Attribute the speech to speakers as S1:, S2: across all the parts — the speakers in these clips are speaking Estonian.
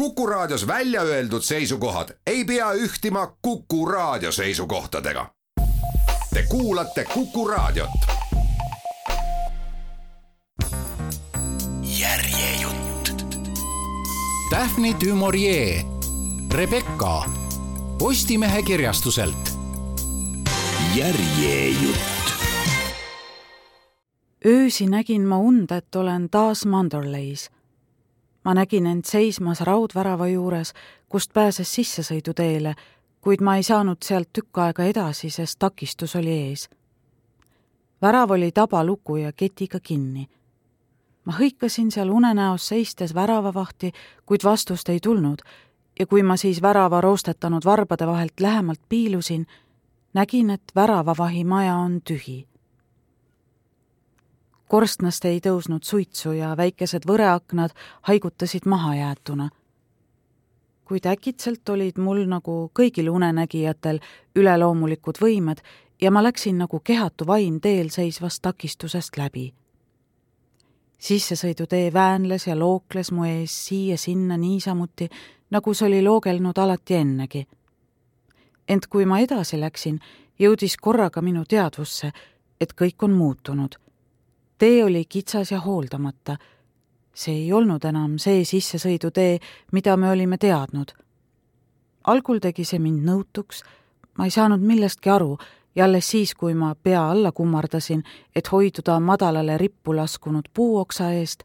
S1: Kuku Raadios välja öeldud seisukohad ei pea ühtima Kuku Raadio seisukohtadega. Te kuulate Kuku Raadiot.
S2: järjejutt.
S3: Daphne du Maurier, Rebecca Postimehe kirjastuselt.
S2: järjejutt.
S4: öösi nägin ma und, et olen taas Mandorleis ma nägin end seismas raudvärava juures, kust pääses sissesõiduteele, kuid ma ei saanud sealt tükk aega edasi, sest takistus oli ees. värav oli tabaluku ja ketiga kinni. ma hõikasin seal unenäos seistes väravavahti, kuid vastust ei tulnud ja kui ma siis värava roostetanud varbade vahelt lähemalt piilusin, nägin, et väravavahi maja on tühi korstnast ei tõusnud suitsu ja väikesed võreaknad haigutasid mahajäetuna. kuid äkitselt olid mul nagu kõigil unenägijatel üleloomulikud võimed ja ma läksin nagu kehatu vaim teel seisvast takistusest läbi. sissesõidutee väänles ja lookles mu ees siia-sinna niisamuti, nagu see oli loogelnud alati ennegi. ent kui ma edasi läksin, jõudis korraga minu teadvusse, et kõik on muutunud tee oli kitsas ja hooldamata. see ei olnud enam see sissesõidutee, mida me olime teadnud. algul tegi see mind nõutuks, ma ei saanud millestki aru ja alles siis, kui ma pea alla kummardasin, et hoiduda madalale rippu laskunud puuoksa eest,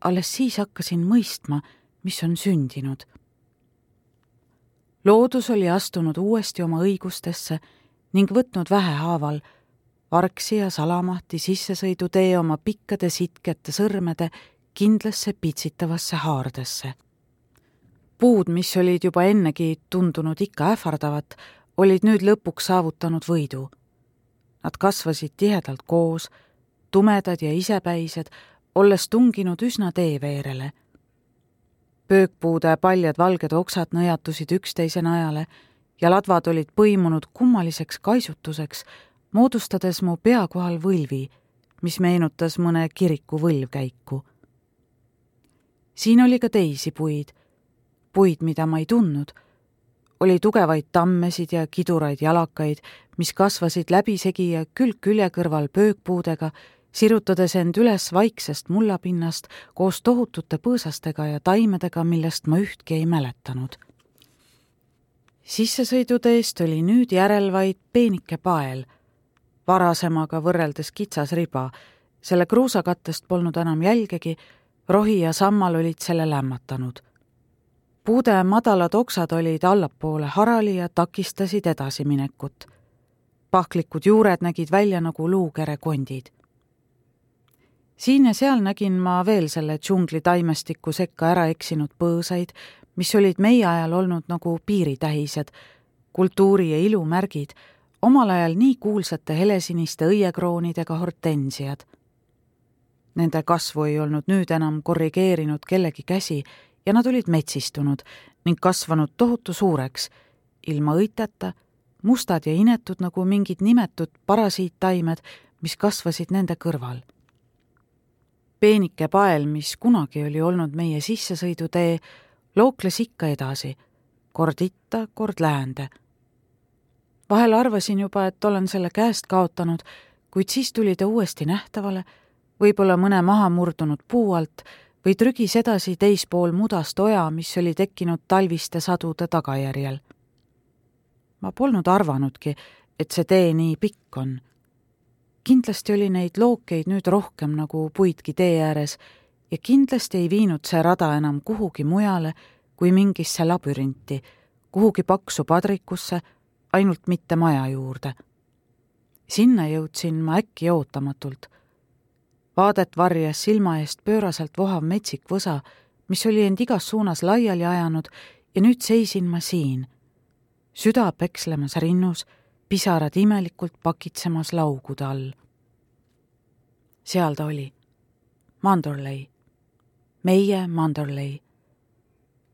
S4: alles siis hakkasin mõistma, mis on sündinud. loodus oli astunud uuesti oma õigustesse ning võtnud vähehaaval vargsi ja salamahti sissesõidutee oma pikkade sitkete sõrmede kindlasse pitsitavasse haardesse. puud, mis olid juba ennegi tundunud ikka ähvardavat, olid nüüd lõpuks saavutanud võidu. Nad kasvasid tihedalt koos, tumedad ja isepäised, olles tunginud üsna teeveerele. pöökpuude paljad valged oksad nõjatusid üksteise najale ja ladvad olid põimunud kummaliseks kaisutuseks, moodustades mu pea kohal võlvi, mis meenutas mõne kiriku võlvkäiku. siin oli ka teisi puid, puid, mida ma ei tundnud. oli tugevaid tammesid ja kiduraid jalakaid, mis kasvasid läbisegi ja külg külje kõrval pöökpuudega, sirutades end üles vaiksest mullapinnast koos tohutute põõsastega ja taimedega, millest ma ühtki ei mäletanud sissesõiduteest oli nüüd järel vaid peenike pael varasemaga võrreldes kitsas riba. selle kruusakattest polnud enam jälgegi, rohi ja sammal olid selle lämmatanud. puude madalad oksad olid allapoole harali ja takistasid edasiminekut. pahklikud juured nägid välja nagu luukere kondid. siin ja seal nägin ma veel selle džungli taimestiku sekka ära eksinud põõsaid, mis olid meie ajal olnud nagu piiritähised, kultuuri ja ilu märgid omal ajal nii kuulsate helesiniste õiekroonidega hortensiad. Nende kasvu ei olnud nüüd enam korrigeerinud kellegi käsi ja nad olid metsistunud ning kasvanud tohutu suureks, ilma õiteta, mustad ja inetud nagu mingid nimetud parasiittaimed, mis kasvasid nende kõrval. peenike pael, mis kunagi oli olnud meie sissesõidutee, lookles ikka edasi, kord itta, kord läände vahel arvasin juba, et olen selle käest kaotanud, kuid siis tuli ta uuesti nähtavale, võib-olla mõne mahamurdunud puu alt või trügis edasi teispool mudast oja, mis oli tekkinud talviste sadude tagajärjel. ma polnud arvanudki, et see tee nii pikk on. kindlasti oli neid lookeid nüüd rohkem nagu puidki tee ääres ja kindlasti ei viinud see rada enam kuhugi mujale kui mingisse labürinti, kuhugi paksu padrikusse ainult mitte maja juurde. sinna jõudsin ma äkki ootamatult. vaadet varjas silma eest pööraselt vohav metsik võsa, mis oli end igas suunas laiali ajanud ja nüüd seisin ma siin, süda pekslemas rinnus, pisarad imelikult pakitsemas laugude all. seal ta oli, Mandorlei, meie Mandorlei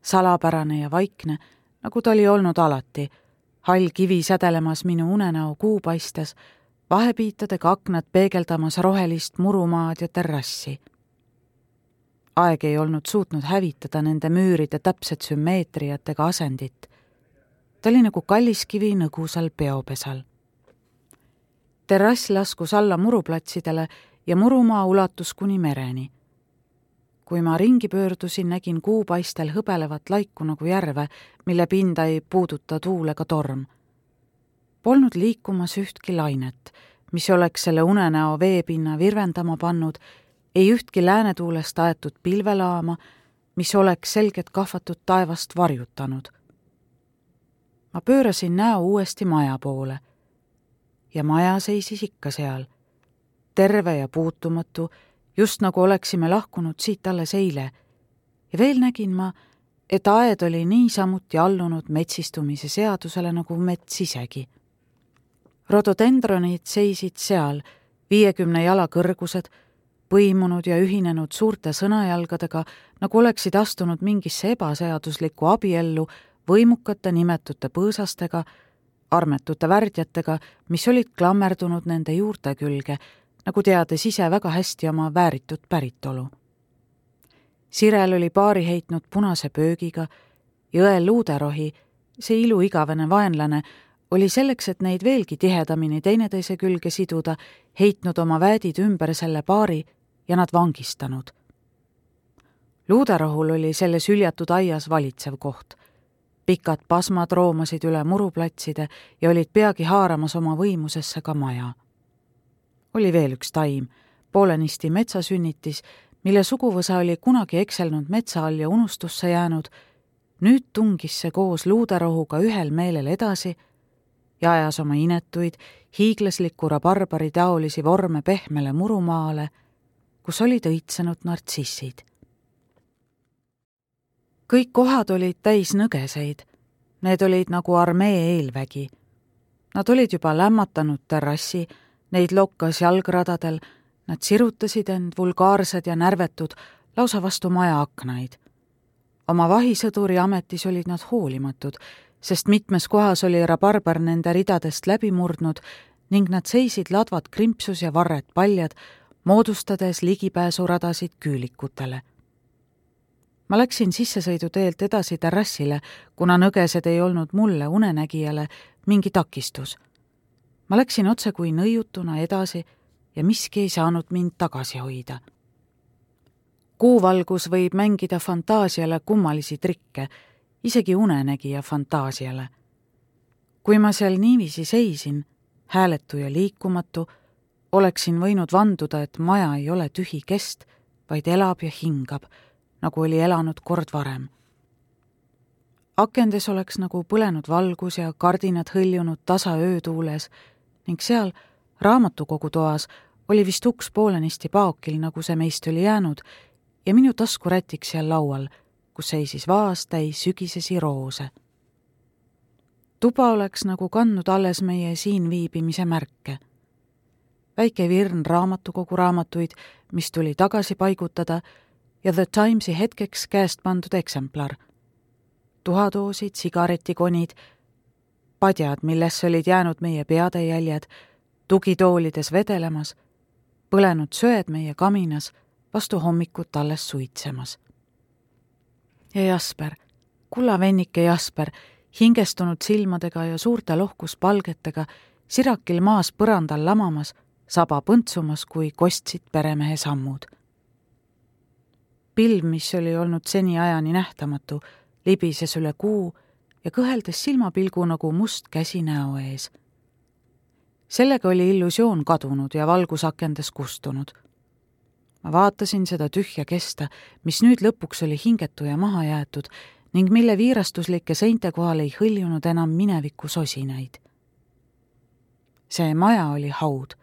S4: salapärane ja vaikne, nagu ta oli olnud alati hall kivi sädelemas minu unenäo kuupaistes, vahepiitadega aknad peegeldamas rohelist murumaad ja terrassi. aeg ei olnud suutnud hävitada nende müüride täpset sümmeetriat ega asendit. ta oli nagu kalliskivi nõgusal peopesal. terrass laskus alla muruplatsidele ja murumaa ulatus kuni mereni. Kui ma ringi pöördusin, nägin kuupaistel hõbelevat laiku nagu järve, mille pinda ei puuduta tuul ega torm. Polnud liikumas ühtki lainet, mis oleks selle unenäo veepinna virvendama pannud ei ühtki läänetuulest aetud pilvelaama, mis oleks selget kahvatut taevast varjutanud. ma pöörasin näo uuesti maja poole ja maja seisis ikka seal, terve ja puutumatu, just nagu oleksime lahkunud siit alles eile. ja veel nägin ma, et aed oli niisamuti allunud metsistumise seadusele nagu mets isegi. rododendronid seisid seal, viiekümne jala kõrgused põimunud ja ühinenud suurte sõnajalgadega, nagu oleksid astunud mingisse ebaseaduslikku abiellu võimukate nimetute põõsastega, armetute värdjatega, mis olid klammerdunud nende juurte külge, nagu teades ise väga hästi oma vääritud päritolu. Sirel oli paari heitnud punase pöögiga, jõel luuderohi, see iluigavene vaenlane, oli selleks, et neid veelgi tihedamini teineteise külge siduda, heitnud oma väädid ümber selle paari ja nad vangistanud. luuderahul oli selles hüljatud aias valitsev koht. pikad pasmad roomasid üle muruplatside ja olid peagi haaramas oma võimusesse ka maja. Oli veel üks taim, poolenisti metsasünnitis, mille suguvõsa oli kunagi ekselnud metsa all ja unustusse jäänud, nüüd tungis see koos luuderohuga ühel meelel edasi ja ajas oma inetuid, hiiglasliku rabarbari taolisi vorme pehmele murumaale kus olid õitsenud nartsissid. kõik kohad olid täis nõgeseid. Need olid nagu armee eelvägi. Nad olid juba lämmatanud terrassi, neid lokkas jalgradadel, nad sirutasid end vulgaarsed ja närvetud lausa vastu maja aknaid. oma vahisõduri ametis olid nad hoolimatud, sest mitmes kohas oli rabarber nende ridadest läbi murdnud ning nad seisid ladvad krimpsus ja varred paljad, moodustades ligipääsuradasid küülikutele. ma läksin sissesõiduteelt edasi terrassile, kuna nõgesed ei olnud mulle, unenägijale, mingi takistus. Ma läksin otse kui nõiutuna edasi ja miski ei saanud mind tagasi hoida. kuuvalgus võib mängida fantaasiale kummalisi trikke, isegi unenägija fantaasiale. kui ma seal niiviisi seisin, hääletu ja liikumatu, oleksin võinud vanduda, et maja ei ole tühi kest, vaid elab ja hingab, nagu oli elanud kord varem. akendes oleks nagu põlenud valgus ja kardinad hõljunud tasa öötuules ning seal raamatukogu toas oli vist uks poolenisti paokil, nagu see meist oli jäänud, ja minu taskurätik seal laual, kus seisis vaas täis sügisesi roose. tuba oleks nagu kandnud alles meie siin viibimise märke väike virn raamatukogu raamatuid, mis tuli tagasi paigutada, ja The Timesi hetkeks käest pandud eksemplar. tuhadoosid, sigaretikonid, padjad, millesse olid jäänud meie peade jäljed, tugitoolides vedelemas, põlenud söed meie kaminas, vastu hommikut alles suitsemas. ja Jasper, kullavennike Jasper, hingestunud silmadega ja suurte lohkuspalgetega, sirakil maas põrandal lamamas saba põntsumas, kui kostsid peremehe sammud. pilv, mis oli olnud seniajani nähtamatu, libises üle kuu ja kõheldes silmapilgu nagu must käsi näo ees. sellega oli illusioon kadunud ja valgus akendes kustunud. ma vaatasin seda tühja kesta, mis nüüd lõpuks oli hingetu ja maha jäetud ning mille viirastuslike seinte kohal ei hõljunud enam mineviku sosinaid. see maja oli haud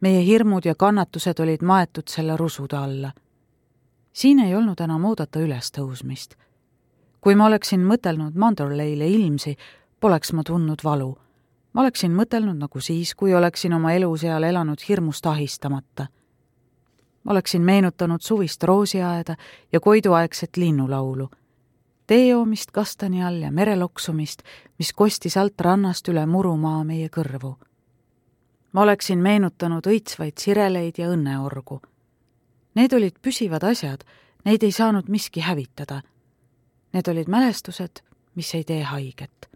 S4: meie hirmud ja kannatused olid maetud selle rusude alla. siin ei olnud enam oodata ülestõusmist. Kui ma oleksin mõtelnud Mandorleile ilmsi, poleks ma tundnud valu. ma oleksin mõtelnud nagu siis, kui oleksin oma elu seal elanud hirmust ahistamata. ma oleksin meenutanud suvist roosiaeda ja koiduaegset linnulaulu tee joomist kastani all ja mereloksumist, mis kostis alt rannast üle murumaa meie kõrvu ma oleksin meenutanud õitsvaid sireleid ja õnneorgu. Need olid püsivad asjad, neid ei saanud miski hävitada. Need olid mälestused, mis ei tee haiget.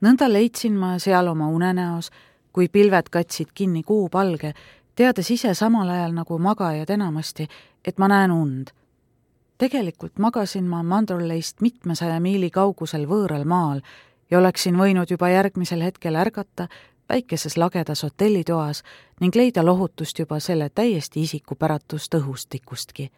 S4: nõnda leidsin ma seal oma unenäos, kui pilved katsid kinni kuupalge, teades ise samal ajal nagu magajad enamasti, et ma näen und. tegelikult magasin ma Mandorleist mitmesaja miili kaugusel võõral maal ja oleksin võinud juba järgmisel hetkel ärgata väikeses lagedas hotellitoas ning leida lohutust juba selle täiesti isikupäratust õhustikustki.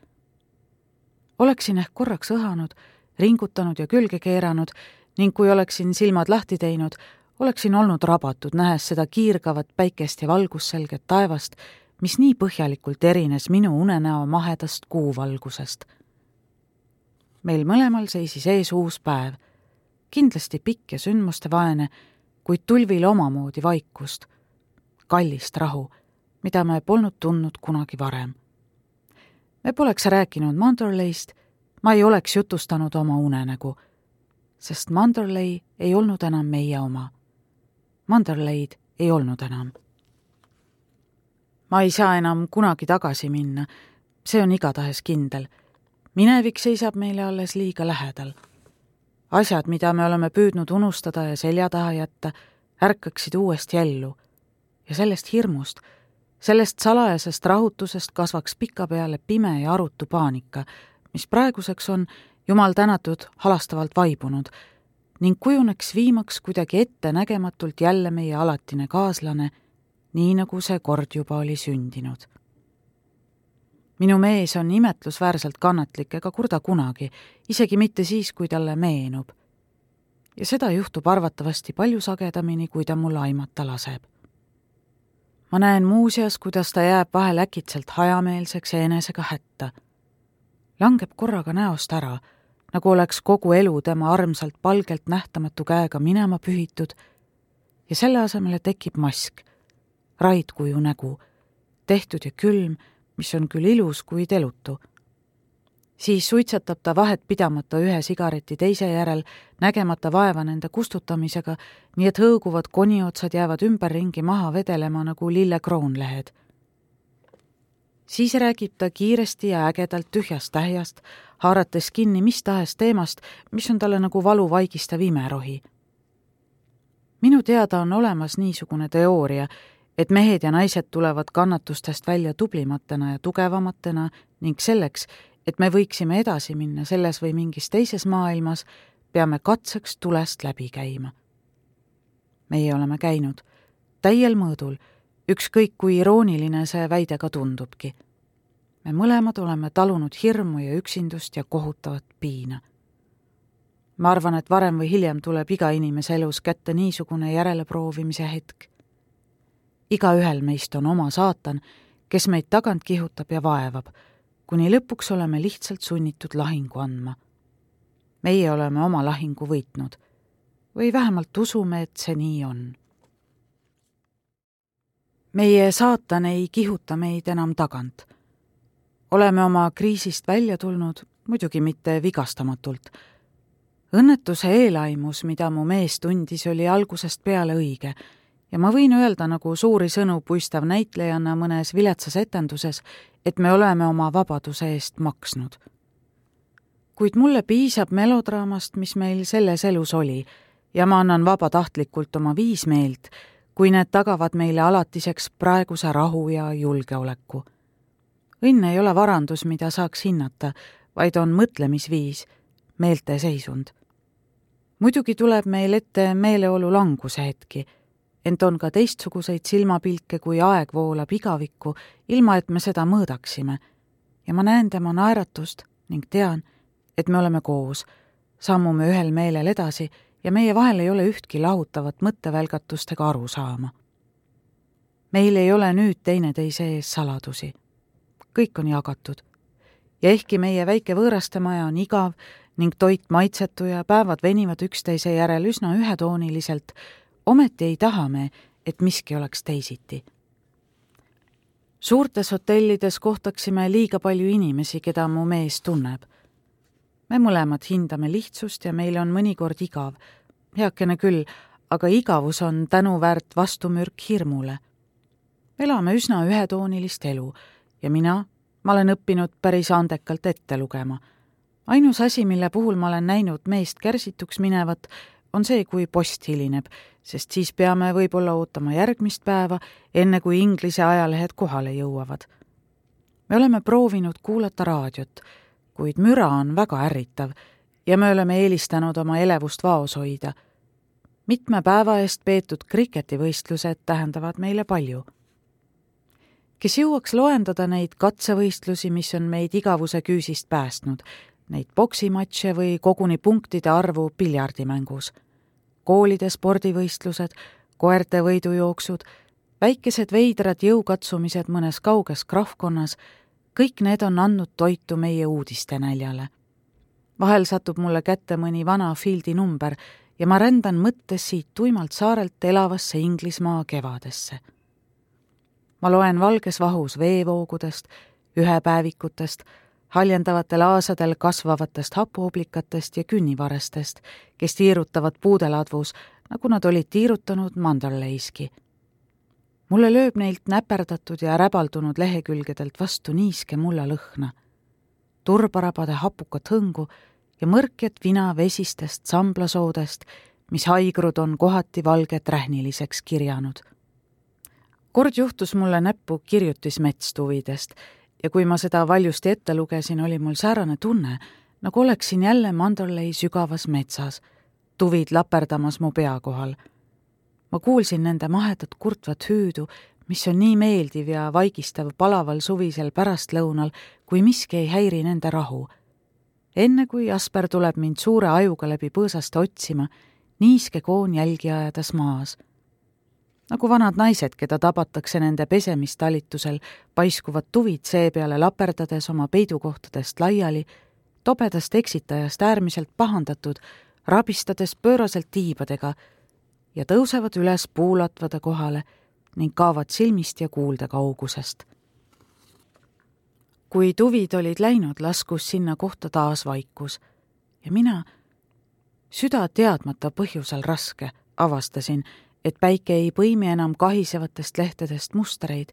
S4: Oleksin ehk korraks õhanud, ringutanud ja külge keeranud ning kui oleksin silmad lahti teinud, oleksin olnud rabatud, nähes seda kiirgavat päikest ja valgusselget taevast, mis nii põhjalikult erines minu unenäo mahedast kuuvalgusest. meil mõlemal seisis ees uus päev, kindlasti pikk ja sündmustevaene kuid tulvil omamoodi vaikust, kallist rahu, mida me polnud tundnud kunagi varem. Me poleks rääkinud Mandorleist, ma ei oleks jutustanud oma unenägu, sest Mandorlei ei olnud enam meie oma. Mandorleid ei olnud enam. ma ei saa enam kunagi tagasi minna, see on igatahes kindel. minevik seisab meile alles liiga lähedal asjad, mida me oleme püüdnud unustada ja selja taha jätta, ärkaksid uuesti ellu. ja sellest hirmust, sellest salajasest rahutusest kasvaks pikapeale pime ja arutu paanika, mis praeguseks on, jumal tänatud, halastavalt vaibunud ning kujuneks viimaks kuidagi ettenägematult jälle meie alatine kaaslane, nii nagu see kord juba oli sündinud minu mees on imetlusväärselt kannatlik ega kurda kunagi, isegi mitte siis, kui talle meenub. ja seda juhtub arvatavasti palju sagedamini, kui ta mul aimata laseb. Ma näen muuseas, kuidas ta jääb vahel äkitselt hajameelseks ja enesega hätta. langeb korraga näost ära, nagu oleks kogu elu tema armsalt palgelt nähtamatu käega minema pühitud ja selle asemele tekib mask, raidkuju nägu, tehtud ja külm mis on küll ilus, kuid elutu. Siis suitsetab ta vahet pidamata ühe sigareti teise järel, nägemata vaeva nende kustutamisega, nii et hõõguvad koniotsad jäävad ümberringi maha vedelema nagu lillekroonlehed. siis räägib ta kiiresti ja ägedalt tühjast tähjast, haarates kinni mis tahes teemast, mis on talle nagu valuvaigistav imerohi minu teada on olemas niisugune teooria, et mehed ja naised tulevad kannatustest välja tublimatena ja tugevamatena ning selleks, et me võiksime edasi minna selles või mingis teises maailmas, peame katseks tulest läbi käima. meie oleme käinud täiel mõõdul, ükskõik kui irooniline see väide ka tundubki. me mõlemad oleme talunud hirmu ja üksindust ja kohutavat piina. ma arvan, et varem või hiljem tuleb iga inimese elus kätte niisugune järeleproovimise hetk igaühel meist on oma saatan, kes meid tagant kihutab ja vaevab, kuni lõpuks oleme lihtsalt sunnitud lahingu andma. meie oleme oma lahingu võitnud või vähemalt usume, et see nii on. meie saatan ei kihuta meid enam tagant. oleme oma kriisist välja tulnud, muidugi mitte vigastamatult. õnnetuse eelaimus, mida mu mees tundis, oli algusest peale õige ja ma võin öelda nagu suuri sõnu puistav näitlejanna mõnes viletsas etenduses, et me oleme oma vabaduse eest maksnud. kuid mulle piisab melodraamast, mis meil selles elus oli, ja ma annan vabatahtlikult oma viis meelt, kui need tagavad meile alatiseks praeguse rahu ja julgeoleku. õnn ei ole varandus, mida saaks hinnata, vaid on mõtlemisviis, meelteseisund. muidugi tuleb meil ette meeleolu languse hetki ent on ka teistsuguseid silmapilke, kui aeg voolab igavikku, ilma et me seda mõõdaksime. ja ma näen tema naeratust ning tean, et me oleme koos, sammume ühel meelel edasi ja meie vahel ei ole ühtki lahutavat mõttevälgatust ega arusaama. meil ei ole nüüd teineteise ees saladusi. kõik on jagatud. ja ehkki meie väike võõrastemaja on igav ning toit maitsetu ja päevad venivad üksteise järel üsna ühetooniliselt, ometi ei taha me, et miski oleks teisiti. suurtes hotellides kohtaksime liiga palju inimesi, keda mu mees tunneb. me mõlemad hindame lihtsust ja meile on mõnikord igav, heakene küll, aga igavus on tänuväärt vastumürk hirmule. elame üsna ühetoonilist elu ja mina, ma olen õppinud päris andekalt ette lugema. ainus asi, mille puhul ma olen näinud meest kärsituks minevat, on see, kui post hilineb, sest siis peame võib-olla ootama järgmist päeva, enne kui Inglise ajalehed kohale jõuavad. me oleme proovinud kuulata raadiot, kuid müra on väga ärritav ja me oleme eelistanud oma elevust vaos hoida. mitme päeva eest peetud kriketivõistlused tähendavad meile palju. kes jõuaks loendada neid katsevõistlusi, mis on meid igavuse küüsist päästnud, neid poksimatše või koguni punktide arvu piljardimängus. koolide spordivõistlused, koerte võidujooksud, väikesed veidrad jõukatsumised mõnes kauges krahvkonnas, kõik need on andnud toitu meie uudistenäljale. vahel satub mulle kätte mõni vana Fieldi number ja ma rändan mõttes siit tuimalt saarelt elavasse Inglismaa kevadesse. ma loen valges vahus veevoogudest, ühepäevikutest, haljendavatel aasadel kasvavatest hapuoblikatest ja künnivarestest, kes tiirutavad puudeladvus, nagu nad olid tiirutanud Manderleiski. mulle lööb neilt näperdatud ja räbaldunud lehekülgedelt vastu niiske mullalõhna, turbarabade hapukat hõngu ja mõrkjat vina vesistest samblasoodest, mis haigrud on kohati valget rähniliseks kirjanud. kord juhtus mulle näppu kirjutis metstuvidest ja kui ma seda valjusti ette lugesin, oli mul säärane tunne, nagu oleksin jälle Mandorlei sügavas metsas, tuvid laperdamas mu pea kohal. ma kuulsin nende mahedat kurtvat hüüdu, mis on nii meeldiv ja vaigistav palaval suvisel pärastlõunal, kui miski ei häiri nende rahu. enne kui Jasper tuleb mind suure ajuga läbi põõsaste otsima, niiske koon jälgi ajades maas nagu vanad naised, keda tabatakse nende pesemistalitusel, paiskuvad tuvid seepeale laperdades oma peidukohtadest laiali, tobedast eksitajast äärmiselt pahandatud, rabistades pööraselt tiibadega ja tõusevad üles puulatvade kohale ning kaovad silmist ja kuuldekaugusest. kui tuvid olid läinud, laskus sinna kohta taas vaikus ja mina, süda teadmata põhjusel raske, avastasin, et päike ei põimi enam kahisevatest lehtedest mustreid,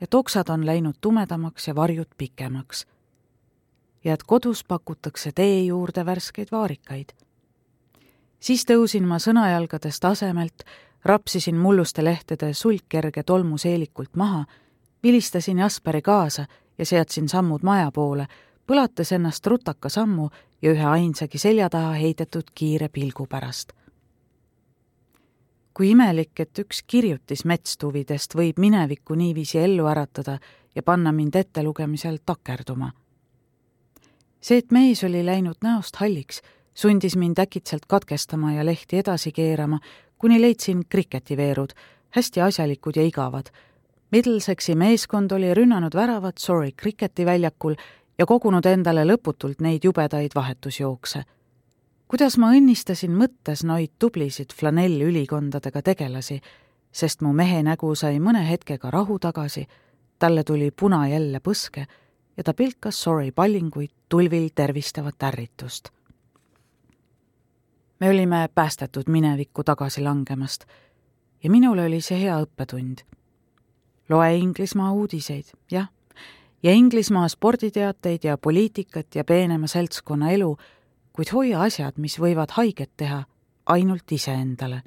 S4: et oksad on läinud tumedamaks ja varjud pikemaks. ja et kodus pakutakse tee juurde värskeid vaarikaid. siis tõusin ma sõnajalgadest asemelt, rapsisin mulluste lehtede sulgkerge tolmu seelikult maha, vilistasin Jasperi kaasa ja seadsin sammud maja poole, põlates ennast rutaka sammu ja ühe ainsagi selja taha heidetud kiire pilgu pärast kui imelik, et üks kirjutis metstuvidest võib minevikku niiviisi ellu äratada ja panna mind ettelugemisel takerduma. see, et mees oli läinud näost halliks, sundis mind äkitselt katkestama ja lehti edasi keerama, kuni leidsin kriketiveerud, hästi asjalikud ja igavad. Middlesexi meeskond oli rünnanud väravat Surrey kriketiväljakul ja kogunud endale lõputult neid jubedaid vahetusjookse kuidas ma õnnistasin mõttes noid tublisid flanellülikondadega tegelasi, sest mu mehe nägu sai mõne hetkega rahu tagasi, talle tuli puna jälle põske ja ta pilkas Sorry pallinguid tulvil tervistavat ärritust. me olime päästetud minevikku tagasi langemast ja minule oli see hea õppetund. loe Inglismaa uudiseid, jah, ja Inglismaa sporditeateid ja poliitikat ja peenema seltskonna elu kuid hoia asjad, mis võivad haiget teha, ainult iseendale.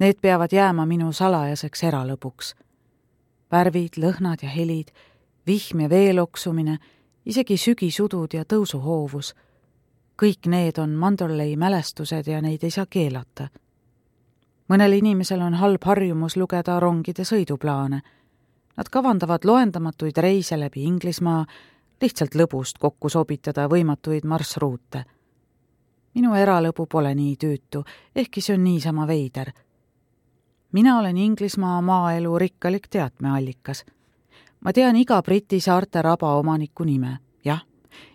S4: Need peavad jääma minu salajaseks eralõbuks. värvid, lõhnad ja helid, vihm ja vee loksumine, isegi sügisudud ja tõusuhoovus, kõik need on Mandorlei mälestused ja neid ei saa keelata. mõnel inimesel on halb harjumus lugeda rongide sõiduplaane. Nad kavandavad loendamatuid reise läbi Inglismaa, lihtsalt lõbust kokku sobitada võimatuid marsruute. minu eralõbu pole nii tüütu, ehkki see on niisama veider. mina olen Inglismaa maaelu rikkalik teatmeallikas. ma tean iga Briti saarte raba omaniku nime, jah,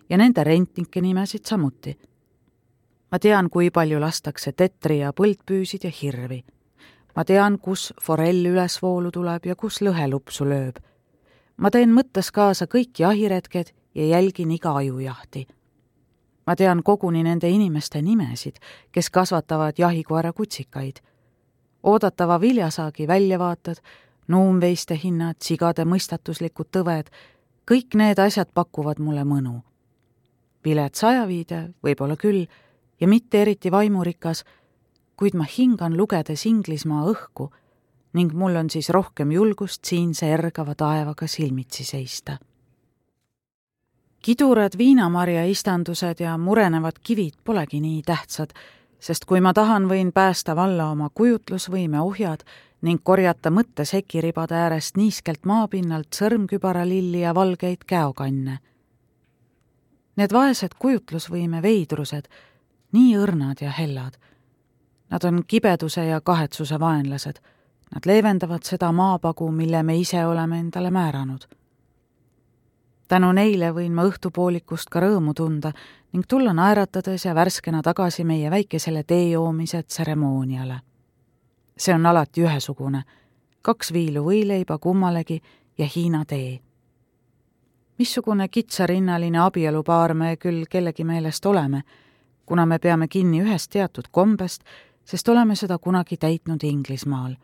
S4: ja nende rentnike nimesid samuti. ma tean, kui palju lastakse tetri ja põldpüüsid ja hirvi. ma tean, kus forell üles voolu tuleb ja kus lõhe lupsu lööb ma teen mõttes kaasa kõik jahiretked ja jälgin iga ajujahti. ma tean koguni nende inimeste nimesid, kes kasvatavad jahikoera kutsikaid. oodatava viljasaagi väljavaated, nuumveiste hinnad, sigade mõistatuslikud tõved, kõik need asjad pakuvad mulle mõnu. vilets ajaviide, võib-olla küll, ja mitte eriti vaimurikas, kuid ma hingan lugedes Inglismaa õhku ning mul on siis rohkem julgust siinse ergava taevaga silmitsi seista. Kidurad viinamarja istandused ja murenevad kivid polegi nii tähtsad, sest kui ma tahan, võin päästa valla oma kujutlusvõime ohjad ning korjata mõttesekiribade äärest niiskelt maapinnalt sõrmkübaralilli ja valgeid käokanne. Need vaesed kujutlusvõime veidrused, nii õrnad ja hellad. Nad on kibeduse ja kahetsuse vaenlased. Nad leevendavad seda maapagu, mille me ise oleme endale määranud. Tänu neile võin ma õhtupoolikust ka rõõmu tunda ning tulla naeratades ja värskena tagasi meie väikesele tee joomise tseremooniale see on alati ühesugune, kaks viilu võileiba kummalegi ja Hiina tee. missugune kitsarinnaline abielupaar me küll kellegi meelest oleme, kuna me peame kinni ühest teatud kombest, sest oleme seda kunagi täitnud Inglismaal.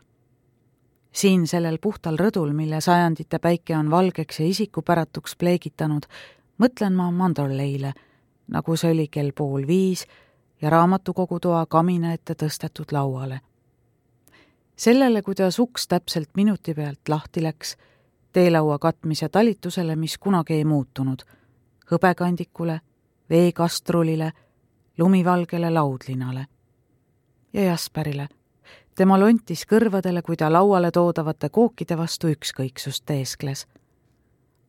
S4: Siin sellel puhtal rõdul, mille sajandite päike on valgeks ja isikupäratuks pleegitanud, mõtlen ma Mandorleile, nagu see oli kell pool viis ja raamatukogutoa kamina ette tõstetud lauale sellele, kuidas uks täpselt minuti pealt lahti läks, teelaua katmise talitusele, mis kunagi ei muutunud, hõbekandikule, veekastrulile, lumivalgele laudlinale ja Jasperile. Tema lontis kõrvadele, kui ta lauale toodavate kookide vastu ükskõiksust teeskles.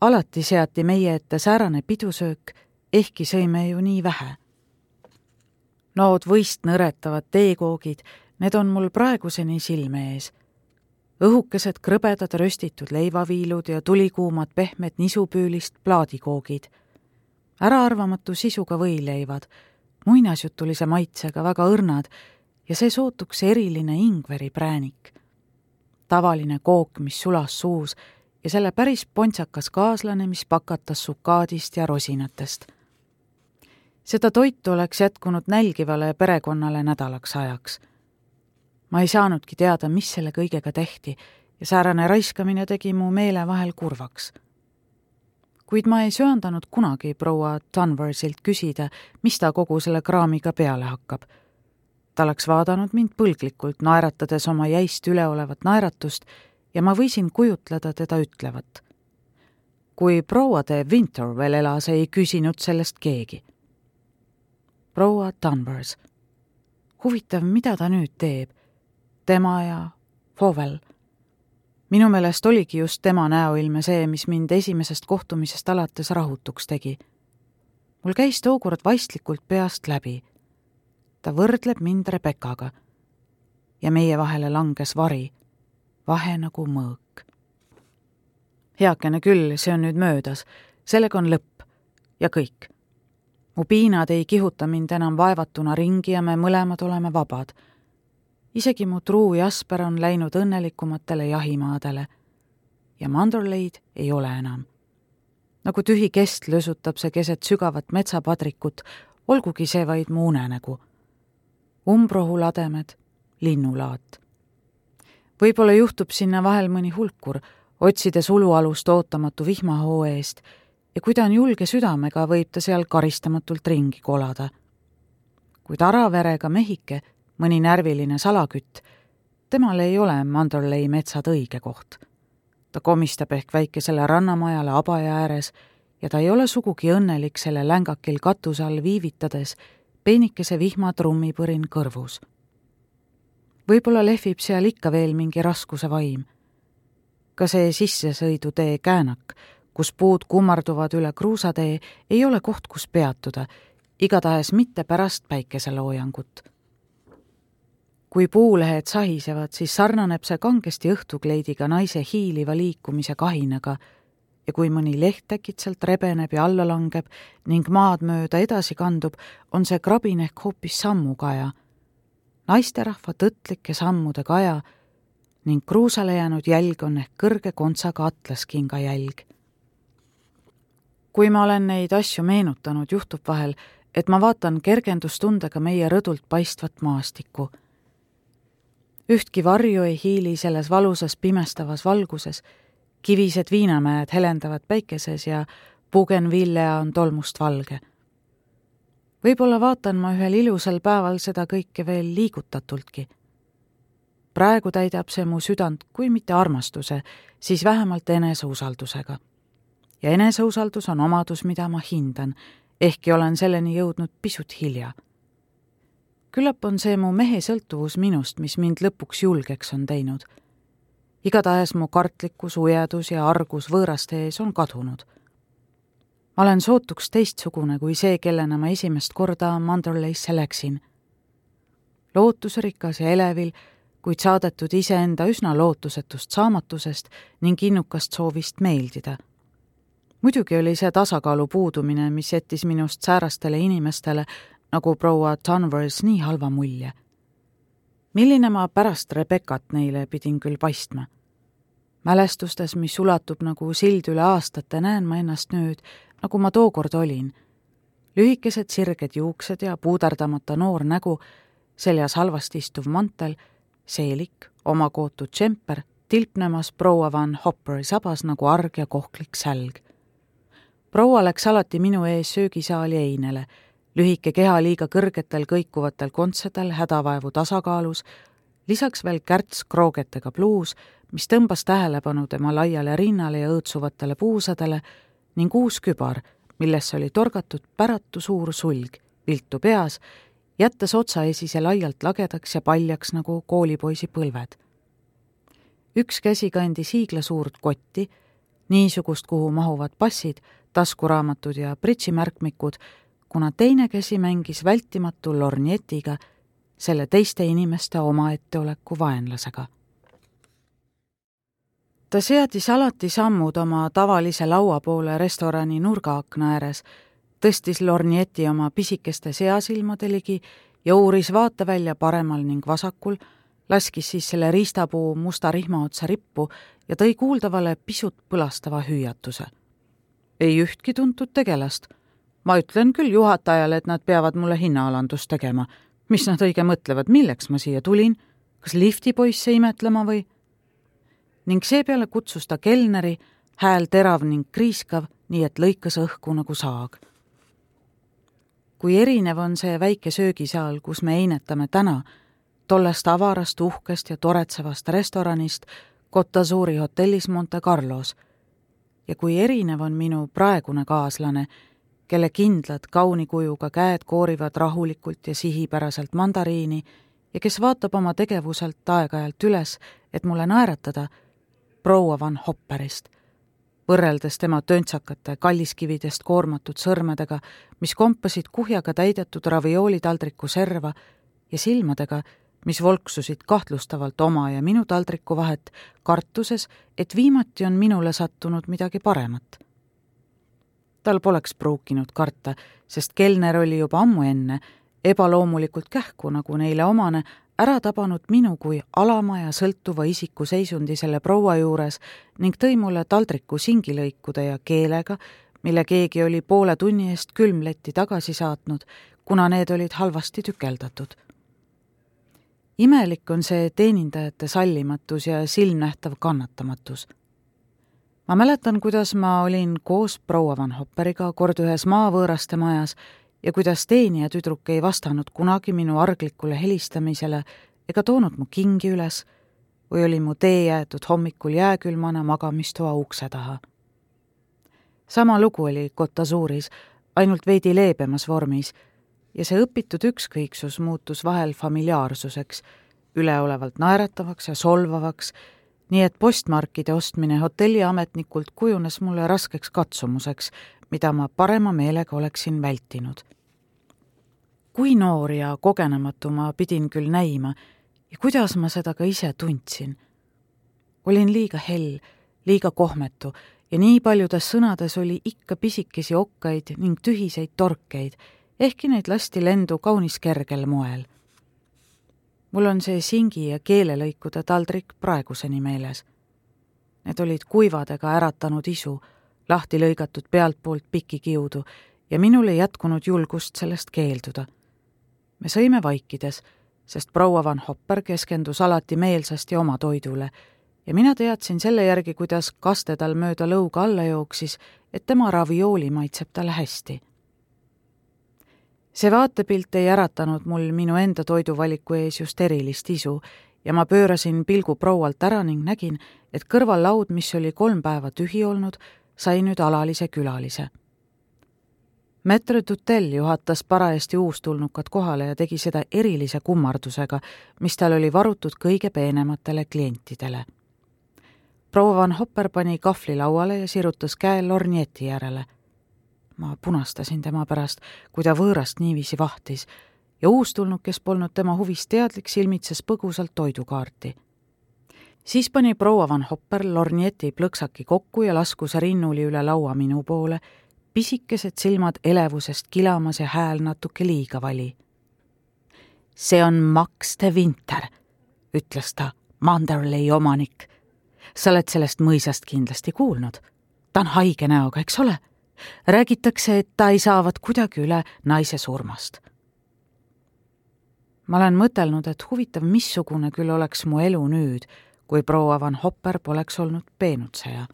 S4: alati seati meie ette säärane pidusöök, ehkki sõime ju nii vähe. nood võist nõretavad teekoogid Need on mul praeguseni silme ees. õhukesed krõbedad röstitud leivaviilud ja tulikuumad pehmed nisupüülist plaadikoogid. äraarvamatu sisuga võileivad, muinasjutulise maitsega väga õrnad ja see sootuks eriline ingveripräänik. tavaline kook, mis sulas suus ja selle päris pontsakas kaaslane, mis pakatas sukaadist ja rosinatest. seda toitu oleks jätkunud nälgivale perekonnale nädalaks ajaks ma ei saanudki teada, mis selle kõigega tehti ja säärane raiskamine tegi mu meele vahel kurvaks. kuid ma ei söandanud kunagi proua Danversilt küsida, mis ta kogu selle kraamiga peale hakkab. Ta oleks vaadanud mind põlglikult, naeratades oma jäist üleolevat naeratust ja ma võisin kujutleda teda ütlevat. kui proua de Winter veel elas, ei küsinud sellest keegi. proua Danvers. huvitav, mida ta nüüd teeb tema ja Fowell. minu meelest oligi just tema näoilme see, mis mind esimesest kohtumisest alates rahutuks tegi. mul käis tookord vaistlikult peast läbi. Ta võrdleb mind Rebeccaga ja meie vahele langes vari, vahe nagu mõõk. heakene küll, see on nüüd möödas, sellega on lõpp ja kõik. mu piinad ei kihuta mind enam vaevatuna ringi ja me mõlemad oleme vabad isegi mu truu Jasper on läinud õnnelikumatele jahimaadele ja Mandorleid ei ole enam. nagu tühi kest lösutab see keset sügavat metsapadrikut, olgugi see vaid mu unenägu. Umbrohulademed, linnulaat. võib-olla juhtub sinna vahel mõni hulkur, otsides ulualust ootamatu vihmahoo eest ja kui ta on julge südamega, võib ta seal karistamatult ringi kolada. kuid araverega mehike mõni närviline salakütt, temal ei ole Mandorlei metsad õige koht. ta komistab ehk väikesele rannamajale abaja ääres ja ta ei ole sugugi õnnelik selle längakil katuse all viivitades peenikese vihmatrummipõrin kõrvus. võib-olla lehvib seal ikka veel mingi raskuse vaim. ka see sissesõidutee käänak, kus puud kummarduvad üle kruusatee, ei ole koht, kus peatuda, igatahes mitte pärast päikeseloojangut kui puulehed sahisevad, siis sarnaneb see kangesti õhtukleidiga naise hiiliva liikumise kahinaga ja kui mõni leht äkitselt rebeneb ja alla langeb ning maad mööda edasi kandub, on see krabin ehk hoopis sammukaja. naisterahva tõtlike sammude kaja ning kruusale jäänud jälg on ehk kõrge kontsaga atlaskinga jälg. kui ma olen neid asju meenutanud, juhtub vahel, et ma vaatan kergendustundega meie rõdult paistvat maastikku ühtki varju ei hiili selles valusas pimestavas valguses, kivised viinamäed helendavad päikeses ja pugenvillea on tolmust valge. võib-olla vaatan ma ühel ilusal päeval seda kõike veel liigutatultki. praegu täidab see mu südant, kui mitte armastuse, siis vähemalt eneseusaldusega. ja eneseusaldus on omadus, mida ma hindan, ehkki olen selleni jõudnud pisut hilja küllap on see mu mehe sõltuvus minust, mis mind lõpuks julgeks on teinud. Igatahes mu kartlikkus, ujedus ja argus võõraste ees on kadunud. ma olen sootuks teistsugune kui see, kellena ma esimest korda Manderley'sse läksin. lootusrikas ja elevil, kuid saadetud iseenda üsna lootusetust saamatusest ning innukast soovist meeldida muidugi oli see tasakaalu puudumine, mis jättis minust säärastele inimestele nagu proua Danvers nii halva mulje. milline ma pärast Rebekat neile pidin küll paistma? Mälestustes, mis ulatub nagu sild üle aastate, näen ma ennast nüüd, nagu ma tookord olin. lühikesed sirged juuksed ja puuderdamata noor nägu, seljas halvasti istuv mantel, seelik, omakootud džemper, tilpnemas proua Van Hopperi sabas nagu arg ja kohklik sälg. proua läks alati minu ees söögisaali einele lühike keha liiga kõrgetel kõikuvatel kontsedel hädavaevu tasakaalus, lisaks veel kärts kroogetega pluus, mis tõmbas tähelepanu tema laiale rinnale ja õõtsuvatele puusadele ning uus kübar, millesse oli torgatud päratu suur sulg, viltu peas, jättes otsaesise laialt lagedaks ja paljaks nagu koolipoisi põlved. üks käsi kandis hiiglasuurt kotti, niisugust, kuhu mahuvad passid, taskuraamatud ja pritsimärkmikud, kuna teine käsi mängis vältimatu lornjetiga, selle teiste inimeste omaetteoleku vaenlasega. Ta seadis alati sammud oma tavalise laua poole restorani nurgaakna ääres, tõstis lornjeti oma pisikeste seasilmade ligi ja uuris vaatevälja paremal ning vasakul, laskis siis selle riistapuu musta rihma otsa rippu ja tõi kuuldavale pisut põlastava hüüatuse. ei ühtki tuntud tegelast ma ütlen küll juhatajale, et nad peavad mulle hinnaalandust tegema. mis nad õige mõtlevad, milleks ma siia tulin? kas liftipoisse imetlema või? Ning seepeale kutsus ta kelneri, hääl terav ning kriiskav, nii et lõikas õhku nagu saag. kui erinev on see väike söögisaal, kus me einetame täna, tollest avarast, uhkest ja toretsevast restoranist Cottazuri hotellis Monte Carlos ja kui erinev on minu praegune kaaslane, kelle kindlad kauni kujuga käed koorivad rahulikult ja sihipäraselt mandariini ja kes vaatab oma tegevuselt aeg-ajalt üles, et mulle naeratada, proua Van Hopperist, võrreldes tema töntsakate kalliskividest koormatud sõrmedega, mis kompasid kuhjaga täidetud ravioolitaldriku serva ja silmadega, mis volksusid kahtlustavalt oma ja minu taldriku vahet, kartuses, et viimati on minule sattunud midagi paremat. Tal poleks pruukinud karta, sest kelner oli juba ammu enne, ebaloomulikult kähku, nagu neile omane, ära tabanud minu kui alama ja sõltuva isiku seisundi selle proua juures ning tõi mulle taldriku singilõikude ja keelega, mille keegi oli poole tunni eest külmletti tagasi saatnud, kuna need olid halvasti tükeldatud. imelik on see teenindajate sallimatus ja silmnähtav kannatamatus ma mäletan, kuidas ma olin koos proua Van Hopperiga kord ühes maavõõraste majas ja kuidas teenija tüdruk ei vastanud kunagi minu arglikule helistamisele ega toonud mu kingi üles või oli mu tee jäetud hommikul jääkülmana magamistoa ukse taha. sama lugu oli Kotasuuris, ainult veidi leebemas vormis, ja see õpitud ükskõiksus muutus vahel familiaarsuseks, üleolevalt naeratavaks ja solvavaks nii et postmarkide ostmine hotelliametnikult kujunes mulle raskeks katsumuseks, mida ma parema meelega oleksin vältinud. Kui noor ja kogenematu ma pidin küll näima ja kuidas ma seda ka ise tundsin. olin liiga hell, liiga kohmetu ja nii paljudes sõnades oli ikka pisikesi okkaid ning tühiseid torkeid, ehkki neid lasti lendu kaunis kergel moel mul on see singi ja keelelõikude taldrik praeguseni meeles. Need olid kuivadega äratanud isu, lahti lõigatud pealtpoolt pikki kiudu ja minul ei jätkunud julgust sellest keelduda. Me sõime vaikides, sest proua Van Hopper keskendus alati meelsasti oma toidule ja mina teadsin selle järgi, kuidas kaste tal mööda lõuga alla jooksis, et tema raviooli maitseb talle hästi. see vaatepilt ei äratanud mul minu enda toiduvaliku ees just erilist isu ja ma pöörasin pilgu proualt ära ning nägin, et kõrvallaud, mis oli kolm päeva tühi olnud, sai nüüd alalise külalise Maitre Tutel juhatas parajasti uustulnukat kohale ja tegi seda erilise kummardusega, mis tal oli varutud kõige peenematele klientidele. proua Van Hopper pani kahvli lauale ja sirutas käe lornjeti järele. ma punastasin tema pärast, kui ta võõrast niiviisi vahtis ja uustulnuk, kes polnud tema huvist teadlik, silmitses põgusalt toidukaarti siis pani proua Van Hopper lornjeti plõksaki kokku ja laskus rinnuli üle laua minu poole pisikesed silmad elevusest kilamas ja hääl natuke liiga vali. see on Max de Winter, ütles ta, Manderley omanik. sa oled sellest mõisast kindlasti kuulnud. ta on haige näoga, eks ole? räägitakse, et ta ei saavat kuidagi üle naise surmast. ma olen mõtelnud, et huvitav, missugune küll oleks mu elu nüüd, kui proua Van Hopper poleks olnud peenutseja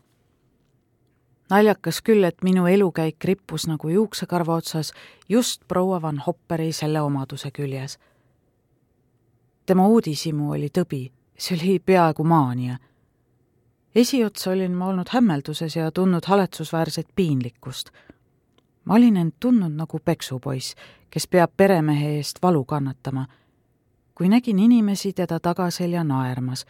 S4: naljakas küll, et minu elukäik rippus nagu juuksekarva otsas just proua Van Hopperi selle omaduse küljes. tema uudishimu oli tõbi, see oli peaaegu maania. esiotsa olin ma olnud hämmelduses ja tundnud haletsusväärset piinlikkust. ma olin end tundnud nagu peksupoiss, kes peab peremehe eest valu kannatama. kui nägin inimesi teda tagaselja naermas,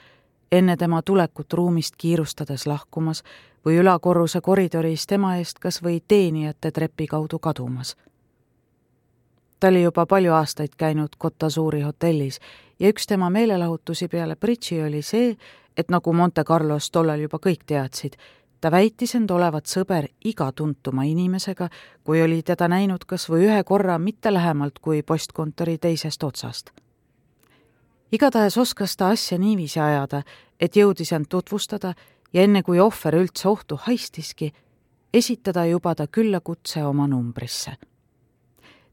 S4: enne tema tulekut ruumist kiirustades lahkumas või ülakorruse koridoris tema eest kas või teenijate trepi kaudu kadumas. ta oli juba palju aastaid käinud Cottasuuri hotellis ja üks tema meelelahutusi peale bridži oli see, et nagu Monte Carlos tollal juba kõik teadsid, ta väitis end olevat sõber iga tuntuma inimesega, kui oli teda näinud kas või ühe korra mitte lähemalt kui postkontori teisest otsast. igatahes oskas ta asja niiviisi ajada, et jõudis end tutvustada ja enne kui ohver üldse ohtu haistiski, esitada juba ta küllakutse oma numbrisse.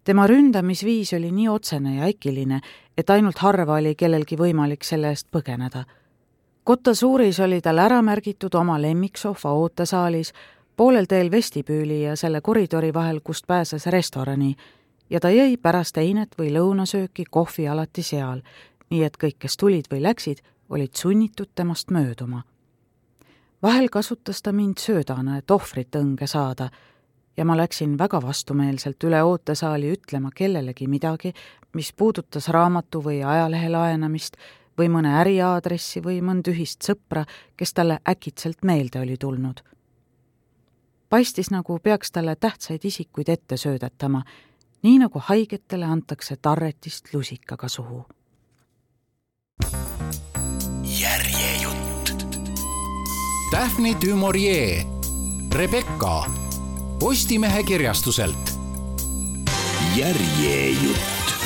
S4: tema ründamisviis oli nii otsene ja äkiline, et ainult harva oli kellelgi võimalik selle eest põgeneda. Kotasuuris oli tal ära märgitud oma lemmiksohva ootesaalis, poolel teel vestibüüli ja selle koridori vahel, kust pääses restorani, ja ta jõi pärast einet või lõunasööki kohvi alati seal, nii et kõik, kes tulid või läksid, olid sunnitud temast mööduma vahel kasutas ta mind söödana, et ohvrit õnge saada ja ma läksin väga vastumeelselt üle ootesaali ütlema kellelegi midagi, mis puudutas raamatu või ajalehe laenamist või mõne äriaadressi või mõnd ühist sõpra, kes talle äkitselt meelde oli tulnud. paistis, nagu peaks talle tähtsaid isikuid ette söödetama, nii nagu haigetele antakse tarretist lusikaga suhu.
S3: Daphne du Maurier, Rebecca Postimehe kirjastuselt.
S2: järjejutt